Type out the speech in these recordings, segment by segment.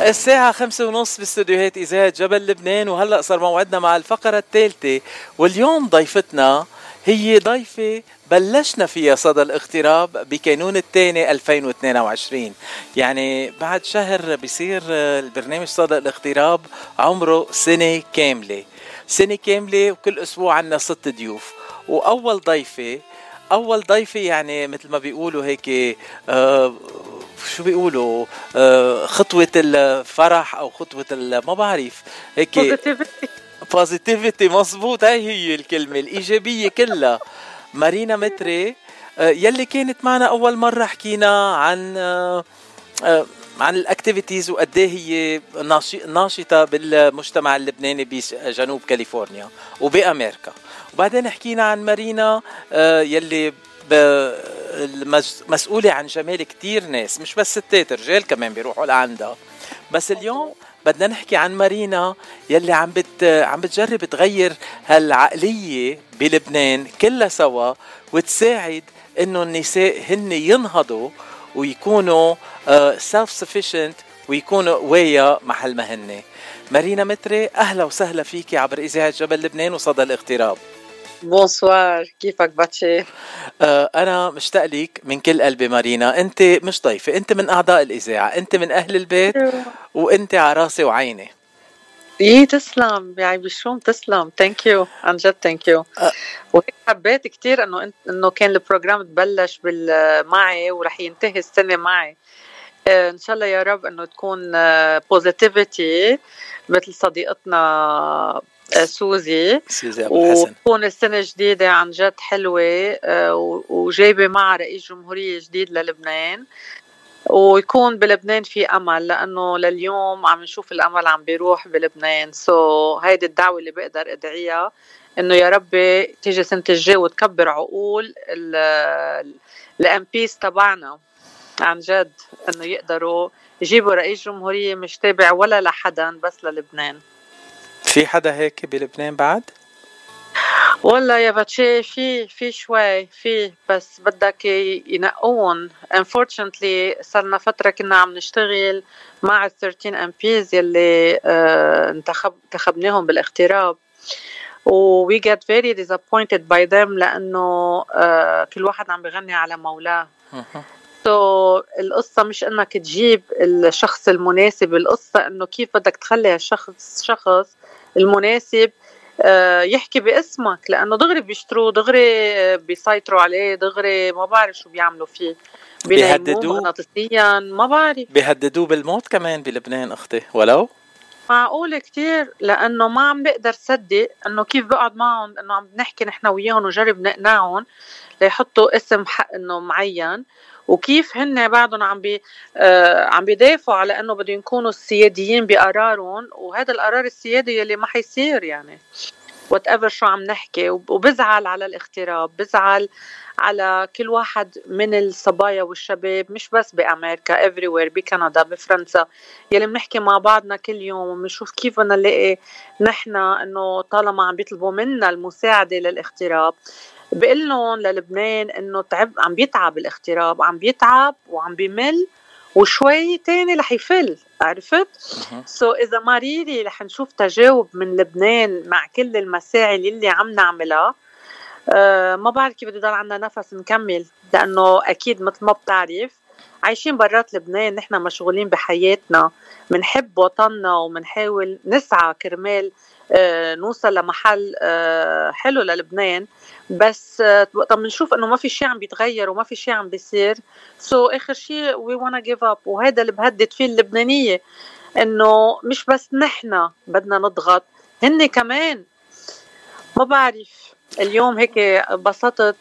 الساعة خمسة ونص باستديوهات إذاعة جبل لبنان وهلأ صار موعدنا مع الفقرة الثالثة. واليوم ضيفتنا هي ضيفة بلشنا فيها صدى الاغتراب بكانون الثاني 2022 يعني بعد شهر بيصير البرنامج صدى الاغتراب عمره سنة كاملة. سنة كاملة وكل أسبوع عنا ست ضيوف. وأول ضيفة أول ضيفة يعني مثل ما بيقولوا هيك آه شو بيقولوا؟ آه خطوة الفرح أو خطوة ما بعرف هيك positivity مظبوط. هاي هي الكلمة الإيجابية كلها. مارينا متري آه، يلي كانت معنا أول مرة حكينا عن آه، عن ال activities وقد إيه هي ناشطة بالمجتمع اللبناني بجنوب كاليفورنيا وبأمريكا. وبعدين حكينا عن مارينا يلي مسؤولة عن جمال كتير ناس مش بس ستات رجال كمان بيروحوا لعندها. بس اليوم بدنا نحكي عن مارينا يلي عم بت عم بتجرب تغير هالعقلية بلبنان كلها سوا وتساعد إنه النساء هن ينهضوا ويكونوا self uh, sufficient ويكونوا ويا محل ما هن. مارينا متري أهلا وسهلا فيكي عبر إذاعة جبل لبنان وصدى الاغتراب. bonsoir كيفك باتشي؟ آه أنا مشتاق لك من كل قلبي مارينا. أنت مش ضيفة أنت من أعضاء الإذاعة أنت من أهل البيت وأنت على راسي وعيني. إيه تسلم. يا عيب الشوم تسلم. thank you عن جد thank you أه. وهيك حبيت كثير إنه إنه كان ال program تبلش معي ورح ينتهي السنة معي. آه إن شاء الله يا رب إنه تكون positivity آه مثل صديقتنا آه، سوزي. سوزي أبو الحسن. وتكون السنة جديدة عن جد حلوة آه، وجايبة مع رئيس جمهورية جديد للبنان. ويكون بلبنان في أمل لأنه لليوم عم نشوف الأمل عم بيروح بلبنان. so, هيدي الدعوة اللي بقدر أدعيها إنه يا ربي تيجي سنه الجاي وتكبر عقول الام بيز تبعنا. عن جد إنه يقدروا يجيبوا رئيس جمهورية مش تابع ولا لحدا بس للبنان. في حدا هيك بلبنان بعد؟ والله يا باتشي في في شوي في بس بدك ينقون unfortunately صرنا فترة كنا عم نشتغل مع ال 13 بيز يلي آه انتخب انتخبناهم بالاغتراب و we get very disappointed by them لأنه آه كل واحد عم بغني على مولاه. سو so, القصة مش إنك تجيب الشخص المناسب القصة إنه كيف بدك تخلي الشخص شخص المناسب آه، يحكي باسمك لأنه دغري بيشتروه دغري بيسيطروا عليه دغري ما بعرف شو بيعملوا فيه. بيهددوه؟ مغناطيسيا ما بعرف. بيهددوه بالموت كمان بلبنان أختي ولو؟ معقول كتير لأنه ما عم بقدر صدق إنه كيف بقعد معهم إنه عم نحكي نحن وياهم وجرب نقنعهم ليحطوا اسم حق إنه معين. وكيف هن بعدهم عم بي آه عم بيدافعوا على إنه بدهم يكونوا السياديين بقرارهم وهذا القرار السيادي يلي ما حيصير يعني. whatever شو عم نحكي وبزعل على الاغتراب بزعل على كل واحد من الصبايا والشباب مش بس بأمريكا everywhere بكندا بفرنسا. يلي بنحكي مع بعضنا كل يوم وبنشوف كيف بدنا نلاقي نحن إنه طالما عم بيطلبوا منا المساعدة للاغتراب بقول لهم للبنان إنه تعب عم بيتعب الاغتراب عم بيتعب وعم بيمل وشوي تاني رح يفل عرفت؟ سو so, إذا ما ريلي رح نشوف تجاوب من لبنان مع كل المساعي اللي عم نعملها أه ما بعرف كيف بده يضل عندنا نفس نكمل لأنه أكيد مثل ما بتعرف عايشين برات لبنان نحن مشغولين بحياتنا. بنحب وطننا وبنحاول نسعى كرمال آه، نوصل لمحل آه، حلو للبنان. بس وقت آه، بنشوف إنه ما في شيء عم بيتغير وما في شيء عم بيصير. so, آخر شيء we wanna give up وهذا اللي بهدد فيه اللبنانية إنه مش بس نحن بدنا نضغط هن كمان. ما بعرف. اليوم هيك بسطت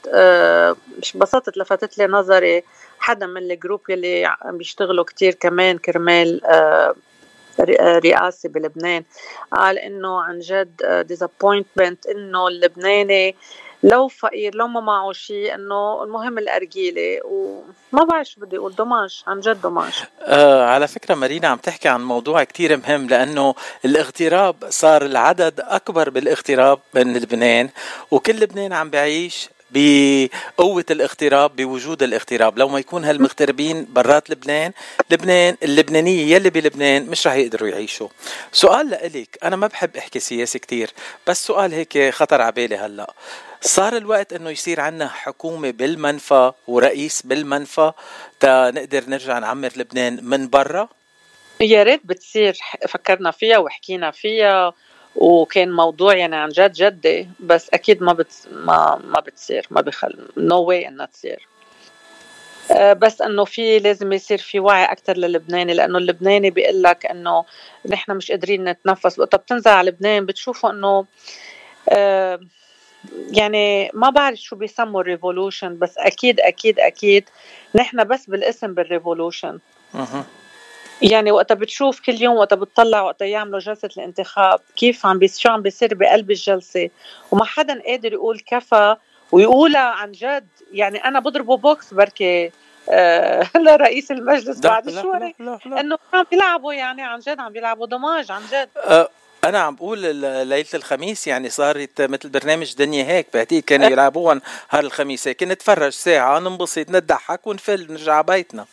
مش بسطت لفتت لي نظري حدا من ال group يلي عم بيشتغلوا كتير كمان كرمال رئاسي بلبنان. قال إنه عن جد disappointment إنه اللبناني لو فقير لو ما معه شيء إنه المهم الأرجيلة وما بعرف شو بدي أقول dommage عن جد dommage آه على فكرة مارينا عم تحكي عن موضوع كتير مهم لأنه الاغتراب صار العدد أكبر بالاغتراب من لبنان وكل لبنان عم بعيش بقوة الاغتراب بوجود الاغتراب. لو ما يكون هالمغتربين برات لبنان لبنان اللبنانية يلي بلبنان مش رح يقدروا يعيشوا. سؤال لإلك أنا ما بحب أحكي سياسة كتير بس سؤال هيك خطر على بالي هلأ. صار الوقت إنه يصير عنا حكومة بالمنفى ورئيس بالمنفى تا نقدر نرجع نعمر لبنان من برا. يا ريت بتصير فكرنا فيها وحكينا فيها وكان موضوع يعني عن جد جدي بس أكيد ما بت ما ما بتصير ما بخل نو no واي إنها تصير. آه، بس إنه في لازم يصير في وعي أكثر للبناني لأنه اللبناني بيقول لك إنه نحن مش قادرين نتنفس. وقت بتنزل على لبنان بتشوفوا إنه آه، يعني ما بعرف شو بيسموا ال revolution بس أكيد أكيد أكيد نحن بس بالاسم بال revolution. يعني وقت بتشوف كل يوم وقت بتطلع وقت يعملوا جلسة الانتخاب كيف عم شو عم بيصير بقلب الجلسة؟ وما حدا قادر يقول كفى ويقولها عن جد. يعني أنا بضربه بوكس بركي آه لرئيس المجلس بعد شوي. إنه عم بيلعبوا يعني عن جد عم بيلعبوا dommage عن جد. أه أنا عم بقول ليلة الخميس يعني صارت مثل برنامج دنيا هيك بعتقد كانوا يلعبوها نهار الخميس هيك. نتفرج ساعة ننبسط نضحك ونفل نرجع بيتنا.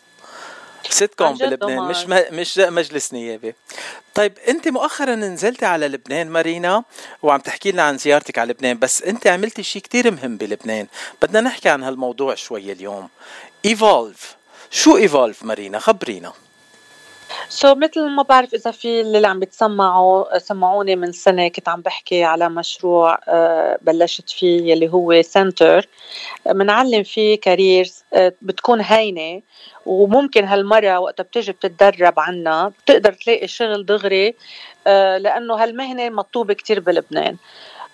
سيت كوم بلبنان مش مش مجلس نيابي. طيب أنت مؤخرا نزلتي على لبنان مارينا وعم تحكي لنا عن زيارتك على لبنان بس أنت عملتي شيء كتير مهم بلبنان. بدنا نحكي عن هالموضوع شوي اليوم. Evolve شو Evolve مارينا؟ خبرينا. so, مثل ما بعرف إذا في اللي عم بتسمعوا سمعوني من سنة كنت عم بحكي على مشروع آه، بلشت فيه يلي هو center بنعلم فيه careers آه، بتكون هينة وممكن هالمرة وقت بتجي بتتدرب عنا بتقدر تلاقي شغل دغري آه، لأنه هالمهنة مطلوبة كتير بلبنان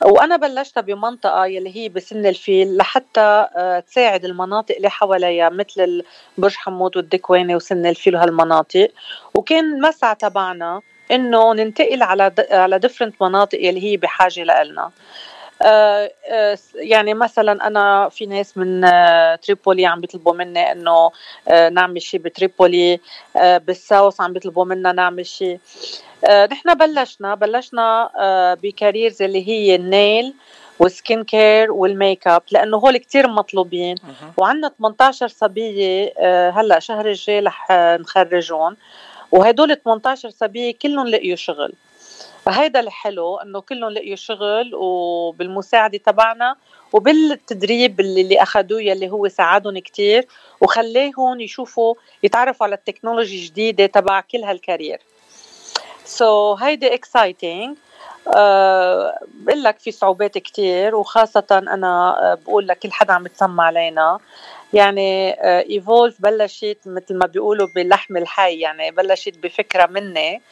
وأنا بلشتها بمنطقة يلي هي بسن الفيل لحتى آه، تساعد المناطق اللي حواليها مثل برج حمود والدكوانه وسن الفيل وهالمناطق. وكان المسعى تبعنا إنه ننتقل على على different مناطق يلي هي بحاجة لنا يعني مثلا أنا في ناس من Tripoli عم بيطلبوا مني إنه نعمل شيء ب Tripoli بال south عم بيطلبوا منا نعمل شيء آه، نحن بلشنا بلشنا آه، ب careers اللي هي ال nail وال skin care وال makeup لأنه هول كتير مطلوبين. وعندنا 18 صبية آه، هلأ شهر الجاي رح نخرجهم. وهدول 18 صبية كلهم لقيوا شغل. فهيدا الحلو إنه كلهم لقيوا شغل وبالمساعدة تبعنا وبالتدريب اللي, اللي اخذوه يلي هو ساعدهم كتير وخليهم يشوفوا يتعرفوا على ال technology الجديدة تبع كل هال career. so, هيدي exciting بقول لك في صعوبات كتير وخاصة أنا آه، بقول لكل حدا عم يتسمع علينا. يعني Evolve آه، بلشت مثل ما بيقولوا باللحم الحي. يعني بلشت بفكرة مني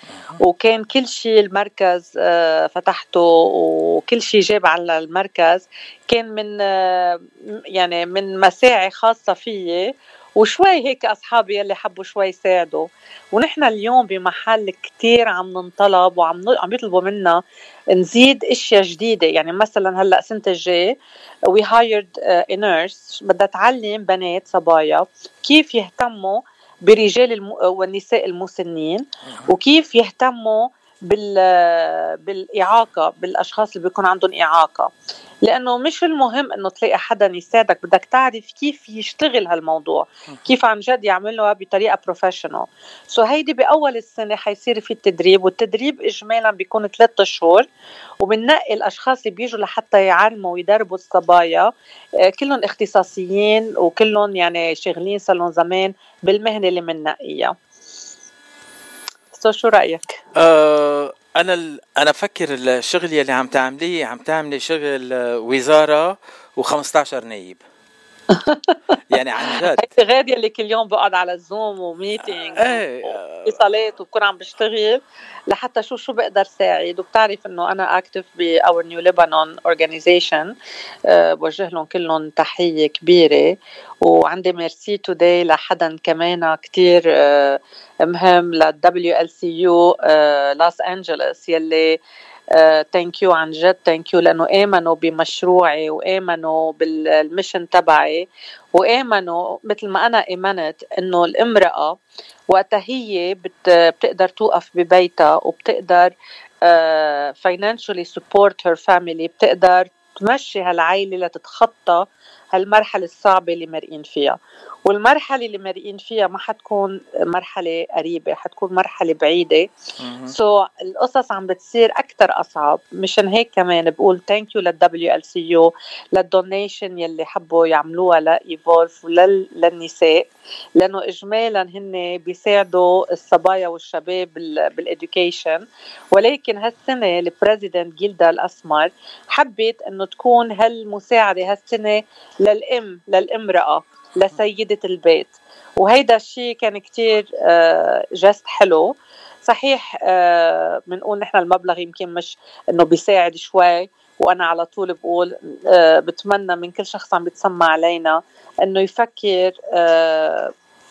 وكان كل شيء المركز آه، فتحته وكل شيء جاب على المركز. كان من يعني من مساعي خاصة فيي. وشوي هيك أصحابي يلي حبوا شوي يساعدوا ونحن اليوم بمحل كتير عم ننطلب وعم عم يطلبوا منا نزيد أشياء جديدة. يعني مثلا هلأ سنة الجاي we hired nurse بدها تعلم بنات صبايا كيف يهتموا برجال الم... والنساء المسنين وكيف يهتموا بال بالإعاقة بالأشخاص اللي بيكون عندهم إعاقة. لأنه مش المهم إنه تلاقي حدا يساعدك بدك تعرف كيف يشتغل هالموضوع كيف عن جد يعملها بطريقة professional so هيدي بأول السنة حيصير في التدريب والتدريب اجمالا بيكون ثلاثة شهور وبننقي الأشخاص اللي بيجوا لحتى يعلموا ويدربوا الصبايا آه، كلهم اختصاصيين وكلهم يعني شغالين صار زمان بالمهنة اللي بننقيها so شو رأيك؟ أه أنا. أنا بفكر الشغل يلي عم تعمليه عم تعملي شغل وزارة و15 نايب يعني عن جد. هيدي غير يلي كل يوم بقعد على ال Zoom و meeting إيه واتصالات وبكون عم بشتغل لحتى شو شو بقدر ساعد. وبتعرف إنه أنا Active Power New Lebanon Organization بوجه لهم كلهم تحية كبيرة. وعندي merci today لحدا كمان كتير uh, مهم لل WLCU لوس انجلوس يلي thank uh, you عن جد. thank you لأنه آمنوا بمشروعي وآمنوا بال mission تبعي وآمنوا مثل ما أنا آمنت إنه الامرأة وقتها هي بت بتقدر توقف ببيتها وبتقدر financially support her family بتقدر تمشي هالعائله لتتخطى هالمرحلة الصعبة اللي مرقين فيها. والمرحلة اللي مرقين فيها ما حتكون مرحلة قريبة حتكون مرحلة بعيدة. so so, القصص عم بتصير أكثر أصعب. مشان هيك كمان بقول thank you لل WLCU لل donation يلي حبوا يعملوها ل Evolve وللنساء لأنه إجمالا هن بيساعدوا الصبايا والشباب بال education ولكن هالسنة ال president جيلدا الأسمر حبت أنه تكون هالمساعدة هالسنة للأم للامرأة لسيدة البيت. وهيدا الشيء كان كتير جست آه، حلو. صحيح بنقول آه، نحن المبلغ يمكن مش إنه بيساعد شوي. وأنا على طول بقول آه، بتمنى من كل شخص عم بيتسمع علينا إنه يفكر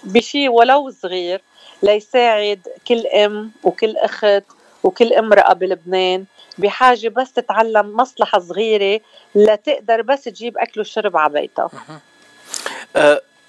بشيء ولو صغير ليساعد كل أم وكل أخت وكل امرأة بلبنان بحاجة بس تتعلم مصلحة صغيرة لتقدر بس تجيب أكل وشرب على بيتها.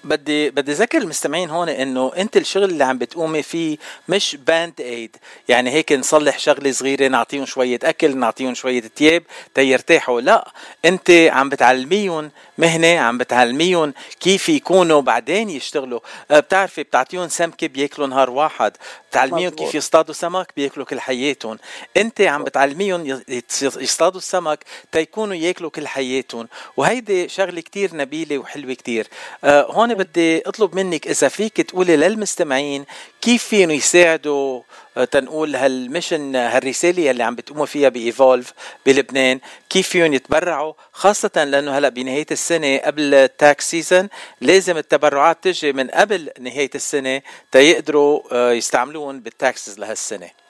بدي بدي ذكر المستمعين هون إنه أنت الشغل اللي عم بتقومي فيه مش باند ايد يعني هيك نصلح شغلة صغيرة نعطيهم شوية أكل نعطيهم شوية ثياب تيرتاحوا. لا أنت عم بتعلميهم مهنة عم بتعلميهم كيف يكونوا بعدين يشتغلوا. أه، بتعرفي بتعطيهم سمكه بياكلوا نهار واحد. بتعلميهم كيف يصطادوا سمك بياكلوا كل حياتهم. أنت عم بتعلميهم يصطادوا السمك تيكونوا ياكلوا كل حياتهم. وهيدي شغلة كتير نبيلة وحلوة كتير. أه هون بدي أطلب منك إذا فيك تقولي للمستمعين كيف فيهم يساعدوا آه، تنقول هال mission هالرسالة اللي عم بتقوموا فيها ب Evolve بلبنان كيف فيهم يتبرعوا خاصة لأنه هلأ بنهاية السنة قبل ال tax season لازم التبرعات تجي من قبل نهاية السنة تيقدروا آه، يستعملوهم بال taxes لهالسنة.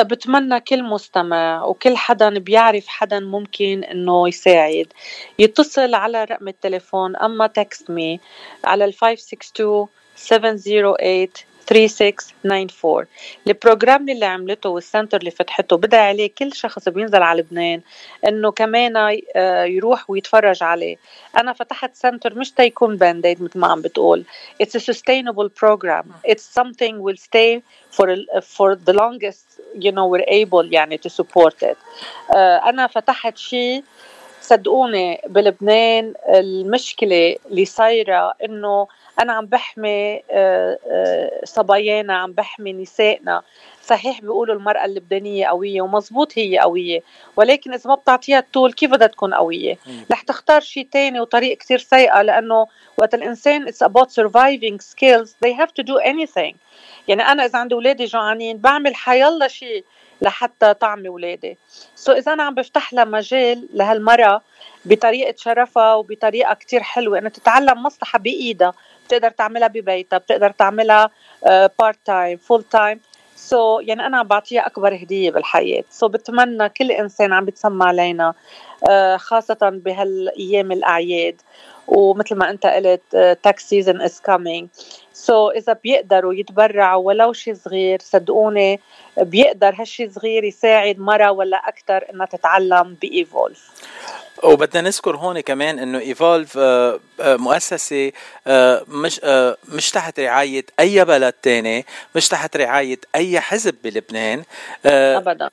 بتمنى كل مستمع وكل حدا بيعرف حدا ممكن إنه يساعد. يتصل على رقم التليفون أما text me على ال 562 708 3694 ال program اللي عملته وال center اللي فتحته بدأ عليه كل شخص بينزل على لبنان إنه كمان آه، يروح ويتفرج عليه. أنا فتحت سنتر مش تيكون بانديد مثل ما عم بتقول. It's a sustainable program. It's something will stay for for the longest you know we're able يعني to support it. آه، أنا فتحت شيء صدقوني بلبنان المشكلة اللي صايرة إنه أنا عم بحمي آه، آه، صبايانا عم بحمي نسائنا. صحيح بيقولوا المرأة اللبنانية قوية ومزبوط هي قوية ولكن إذا ما بتعطيها التول كيف بدها تكون قوية؟ رح تختار شيء تاني وطريق كتير سيئة لأنه وقت الإنسان it's about surviving skills they have to do anything. يعني أنا إذا عندي أولادي جوعانين بعمل حيالله شيء لحتى طعمي ولادي. سو so إذا أنا عم بفتح لها مجال لهالمراه بطريقة شرفها وبطريقة كتير حلوة انها تتعلم مصلحة بإيدها. بتقدر تعملها ببيتها بتقدر تعملها part time full time so يعني أنا عم بعطيها أكبر هدية بالحياة. so so بتمنى كل إنسان عم بتسمع علينا uh, خاصة بهالأيام الأعياد. ومثل ما انت قلت tax season is coming so إذا بيقدروا يتبرعوا ولو شيء صغير صدقوني بيقدر هالشي صغير يساعد مرة ولا أكثر إنها تتعلم ب Evolve. وبدنا نذكر هون كمان إنه ايفولف آه، آه، مؤسسة آه، مش مش تحت رعاية أي بلد تاني مش تحت رعاية أي حزب بلبنان. ابدا.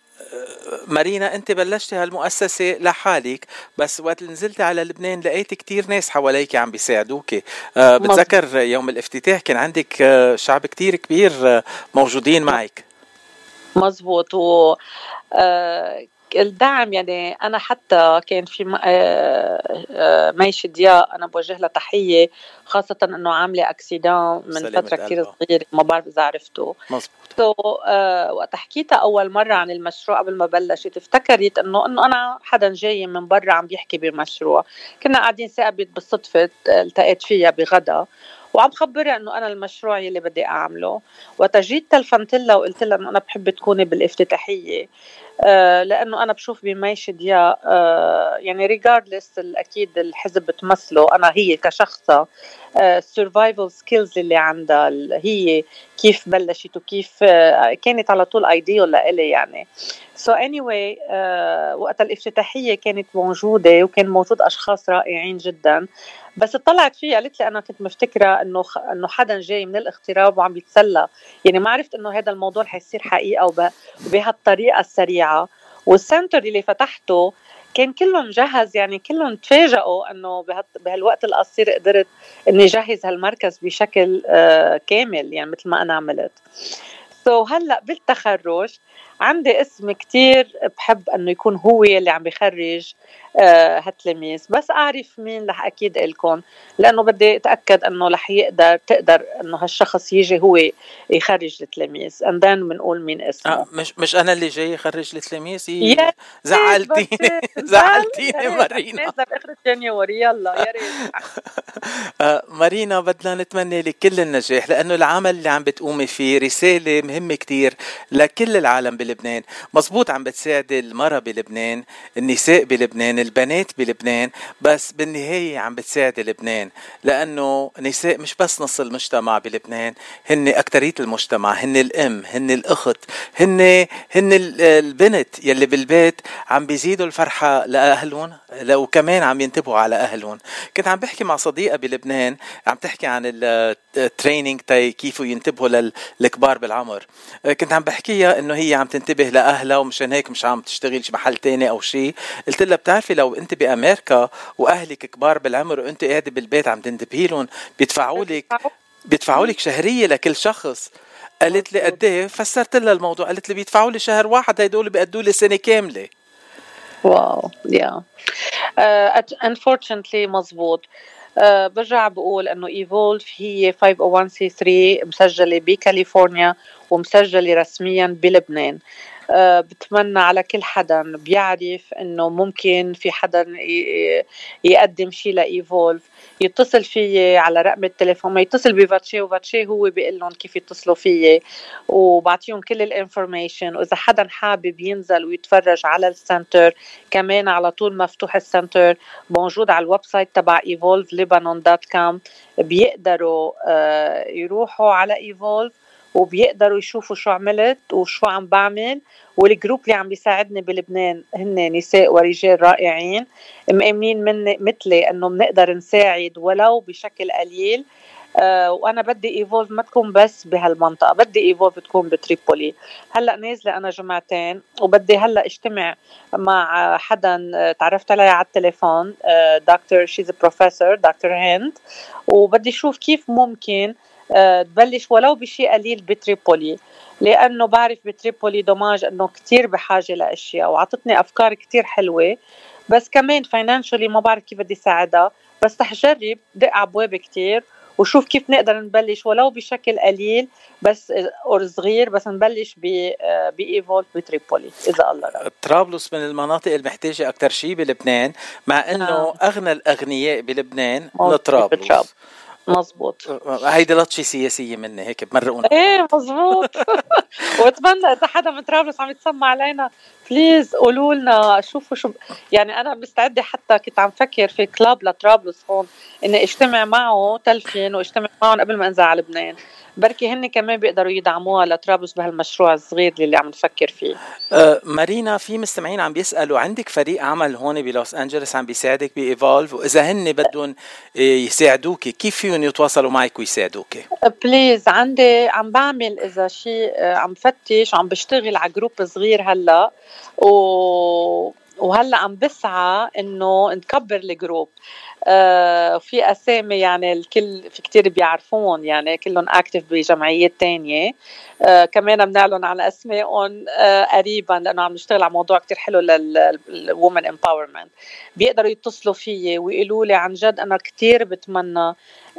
مارينا أنت بلشتي هالمؤسسة لحالك بس وقت نزلتي على لبنان لقيت كتير ناس حواليك عم بيساعدوك بتذكر يوم الافتتاح كان عندك شعب كتير كبير موجودين معك. مزبوط و الدعم يعني أنا حتى كان في آه، آه، ميش ضياء أنا بوجه لها تحية خاصة إنه عاملة أكسيدان من فترة كثير صغيرة ما بعرف إذا عرفته مزبوط سو آه وقت حكيتها أول مرة عن المشروع قبل ما بلشت افتكرت إنه إنه أنا حدا جاي من برا عم بيحكي بمشروع. كنا قاعدين ثابت بالصدفة التقيت فيها بغدا. وعم خبرها انه أنا المشروع يلي بدي اعمله. وقت جيت تلفنت لها وقلت لها انه أنا بحب تكوني بالافتتاحية. آه لأنه أنا بشوف بمي شدياق آه يعني regardless أكيد الحزب بتمثله أنا هي كشخصة ال survival آه، skills اللي عندها هي كيف بلشت وكيف آه كانت على طول ideal لإلي يعني. so so anyway uh, وقت الافتتاحية كانت موجودة وكان موجود أشخاص رائعين جدا. بس اطلعت فيها قالت لي أنا كنت مفتكرة إنه. إنه حدا جاي من الاغتراب وعم يتسلى يعني ما عرفت إنه هذا الموضوع حيصير حقيقة وب... وبهالطريقة السريعة وال center اللي فتحته كان كله مجهز يعني كلهم تفاجئوا إنه بهالوقت القصير قدرت إني جهز هالمركز بشكل آه، كامل يعني مثل ما أنا عملت so so هلأ بالتخرج عندي اسم كتير بحب إنه يكون هو اللي عم بخرج آه هالتلاميذ. بس أعرف مين رح أكيد لكم لأنه بدي أتأكد إنه رح يقدر تقدر إنه هالشخص يجي هو يخرج التلاميذ. and then بنقول مين اسمه. آه مش مش أنا اللي جاي اخرج التلاميذ؟ زعلتيني. زعلتيني مارينا. آخر January يلا يا ريت. آه مارينا بدنا نتمنى لك كل النجاح لأنه العمل اللي عم بتقومي فيه رسالة مهمة كتير لكل العالم بلبنان مزبوط عم بتساعد المرأة بلبنان النساء بلبنان البنات بلبنان بس بالنهاية عم بتساعد لبنان لأنه نساء مش بس نص المجتمع بلبنان هن أكترية المجتمع هن الأم هن الأخت هن هن البنت يلي بالبيت عم بيزيدوا الفرحة لأهلهم لو كمان عم ينتبهوا على أهلهم. كنت عم بحكي مع صديقة بلبنان عم تحكي عن ال training تا كيف ينتبهوا للكبار بالعمر. كنت عم بحكيها إنه هي عم تنتبه لاهلها ومشان هيك مش عم تشتغل محل تاني أو شيء قلت لها بتعرفي لو أنت بأمريكا وأهلك كبار بالعمر وأنت قاعدة بالبيت عم تنتبهي لهم بيدفعوا لك بيدفعوا. لك شهرية لكل شخص. قالت لي قد إيه؟ فسرت لها الموضوع. قالت لي بيدفعوا لي شهر واحد هدول بيأدوا لي سنة كاملة. wow yeah unfortunately مزبوط. Uh, برجع بقول إنه Evolve هي 501c3 مسجلة بكاليفورنيا ومسجلة رسميا بلبنان. آه، بتمنى على كل حدا بيعرف إنه ممكن في حدا يقدم شيء ل Evolve يتصل فيي على رقم التليفون ما يتصل بفاتشي وفاتشي هو بيقول لهم كيف يتصلوا فيي. وبعطيهم كل ال information وإذا حدا حابب ينزل ويتفرج على ال center كمان على طول مفتوح ال center موجود على ال website تبع evolvelebanon.com بيقدروا آه، يروحوا على Evolve وبيقدروا يشوفوا شو عملت وشو عم بعمل. وال group اللي عم بيساعدني بلبنان هن نساء ورجال رائعين مأمنين مني مثلي إنه بنقدر نساعد ولو بشكل قليل. آه وأنا بدي Evolve ما تكون بس بهالمنطقة بدي Evolve تكون ب Tripoli. هلأ نازلة أنا جمعتين وبدي هلأ اجتمع مع حدا تعرفت عليه على التليفون دكتور she's professor دكتور هند. وبدي أشوف كيف ممكن آه، تبلش ولو بشيء قليل ب Tripoli. لأنه بعرف ب Tripoli dommage إنه كتير بحاجة لأشياء وعطتني أفكار كتير حلوة. بس كمان financially ما بعرف كيف بدي ساعدها. بس رح جرب دق ابواب كتير وشوف كيف نقدر نبلش ولو بشكل قليل بس اور صغير بس نبلش ب ب Evolve ب Tripoli إذا الله رب. طرابلس من المناطق المحتاجة أكثر شيء بلبنان مع إنه آه. أغنى الأغنياء بلبنان من طرابلس. مزبوط هيدي لطشة سياسية مني هيك بمرقونا إيه مزبوط واتمنى إذا حدا من طرابلس عم يتسمع علينا please قولوا لنا شوفوا شو يعني أنا مستعدة حتى كنت عم فكر في club لطرابلس هون إني أجتمع معه تلفين وأجتمع معهم قبل ما أنزل على لبنان. بركي هن كمان بيقدروا يدعموها لطرابلس بهالمشروع الصغير اللي عم نفكر فيه. أه مارينا في مستمعين عم بيسألوا عندك فريق عمل هون بلوس انجلوس عم بيساعدك ب Evolve؟ وإذا هن بدهم يساعدوك كيف فيهم يتواصلوا معك ويساعدوك please عندي عم بعمل إذا شيء آه، عم فتش وعم بشتغل على group صغير هلا و وهلا عم بسعى إنه نكبر ال group. في أسامي يعني الكل في كتير بيعرفون يعني كلهم active بجمعيات تانية. آه كمان بنعلن عن أسمائهم آه قريبا لأنه عم نشتغل على موضوع كتير حلو لل women empowerment بيقدروا يتصلوا فيي ويقولوا لي عن جد أنا كتير بتمنى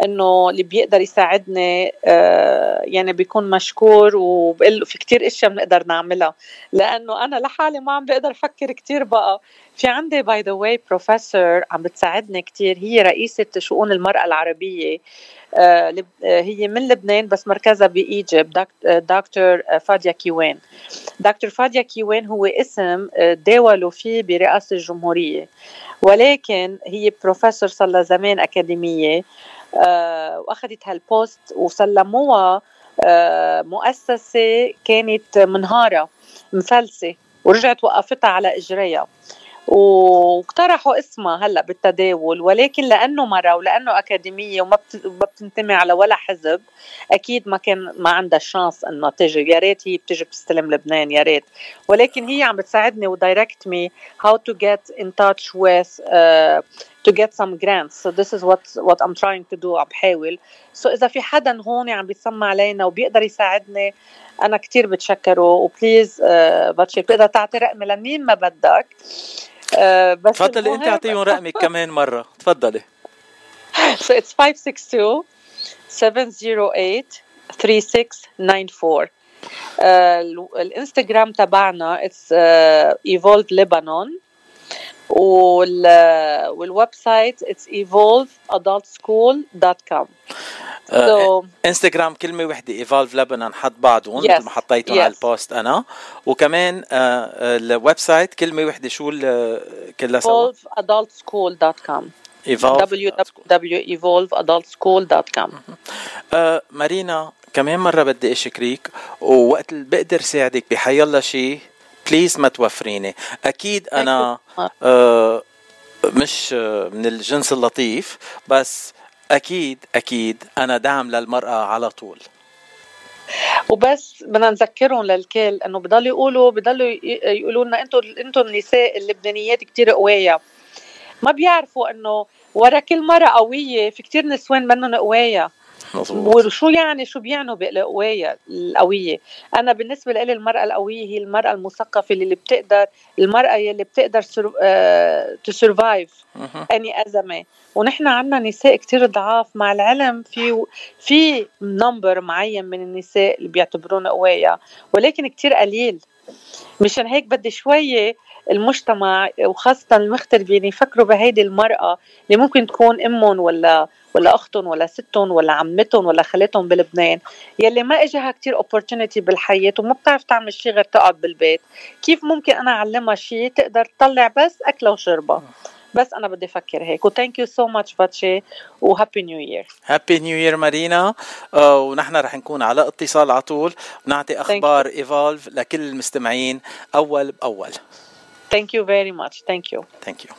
إنه اللي بيقدر يساعدني آه يعني بيكون مشكور وبقول في كتير أشياء بنقدر نعملها. لأنه أنا لحالي ما عم بقدر أفكر كتير بقى. في عندي by the way professor عم بتساعدني كتير. هي رئيسة شؤون المرأة العربية آه, آه، هي من لبنان بس مركزها ب Egypt دكتور فاديا كيوان. دكتور فاديا كيوان هو اسم آه، داولوا فيه برئاسة الجمهورية. ولكن هي بروفيسور صار لها زمان أكاديمية آه واخذت هال post وسلموها آه مؤسسة كانت منهارة مفلسة ورجعت وقفتها على إجريها. واقترحوا اسمها هلأ بالتداول ولكن لأنه مرة ولأنه أكاديمية وما بتنتمي على ولا حزب أكيد ما كان ما عندها chance انه تجي. يا ريت هي بتجي بتستلم لبنان يا ريت. ولكن هي عم بتساعدني و direct me how to get in touch with to get some grants. So this is what what I'm trying to do عم بحاول. So إذا في حدا هون عم بيسمع علينا وبيقدر يساعدني أنا كثير بتشكره. و please uh, باتشي بتقدر تعطي رقمي لمين ما بدك. Uh, بس تفضلي انت اعطيهم رقمك كمان مرة. تفضلي. So it's 562 708 3694 uh, الانستغرام تبعنا it's uh, Evolve Lebanon. وال وال website it's evolveadultschool.com so, انستغرام كلمة وحدة Evolve لبنان حط بعضهم yes. مثل ما حطيتهم yes. على البوست أنا. وكمان ال website كلمة وحدة شو كلها سوا evolveadultschool.com www.evolveadultschool.com uh, مارينا كمان مرة بدي اشكرك ووقت اللي بقدر ساعدك بحي الله شيء بليز ما توفريني. أكيد أنا آه مش من الجنس اللطيف بس أكيد أكيد. أنا دعم للمرأة على طول. وبس بدنا نذكرهم للكل إنه بضلوا يقولوا بضلوا يقولوا لنا أنتم أنتم النساء اللبنانيات كثير قوايا ما بيعرفوا إنه ورا كل مرة قوية في كتير نسوان منهم قوايا وشو يعني شو بيعنوا بالقوايا القوية؟ أنا بالنسبة لي المرأة القوية هي المرأة المثقفة اللي بتقدر المرأة اللي بتقدر to survive any أزمة ونحن عندنا نساء كتير ضعاف مع العلم في في number معين من النساء اللي بيعتبرونا قوايا ولكن كتير قليل. مشان هيك بدي شوية المجتمع وخاصة المغتربين يفكروا بهيدي المرأة اللي ممكن تكون أمهم ولا ولا أختهم ولا ستهم ولا عمتهم ولا خالتهم بلبنان يلي ما إجاها كتير opportunity بالحياة وما بتعرف تعمل شيء غير تقعد بالبيت. كيف ممكن أنا أعلمها شيء تقدر تطلع بس اكلها وشربها؟ بس أنا بدي أفكر هيك. و thank you so much باتشي و happy new year happy new year مارينا. آه ونحن رح نكون على اتصال على طول. ونعطي أخبار Evolve لكل المستمعين أول بأول. Thank you very much. Thank you. Thank you.